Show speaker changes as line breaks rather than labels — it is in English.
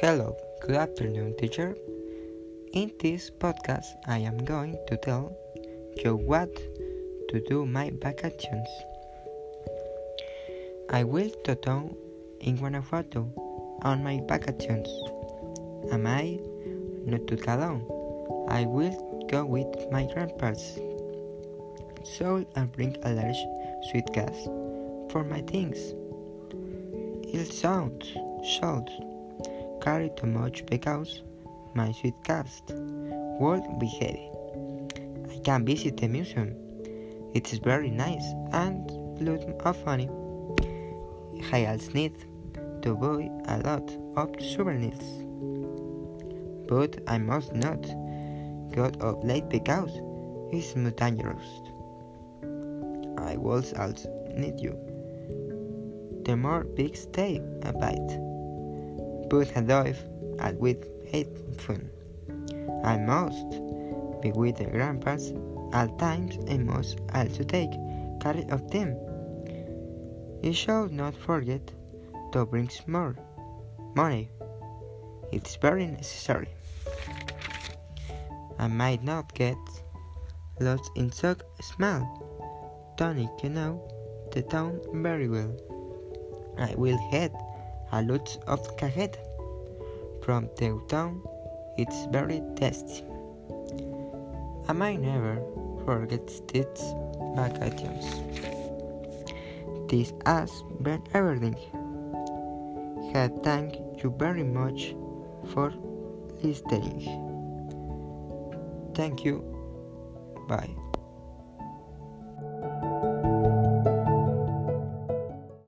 Hello, good afternoon, teacher. In this podcast, I am going to tell you what to do my vacations. I will to town in Guanajuato on my vacations. Am I not too alone? I will go with my grandparents. So I'll bring a large suitcase for my things. It sounds should carry too much because my suitcase would be heavy. I can visit the museum. It is very nice and lots of funny. I also need to buy a lot of souvenirs. But I must not go out late because it's too dangerous. I will also need you. The more big stay a bite. Put a dive and with fun. I must be with the grandpas at times and must also take care of them. You shall not forget to bring more money. It's very necessary. I might not get lost in so small. Tony can know the town very well. I will head a lot of cajeta from the town. It's very tasty. I might never forget these vacations. This has been everything. had thank you very much for listening. Thank you. Bye.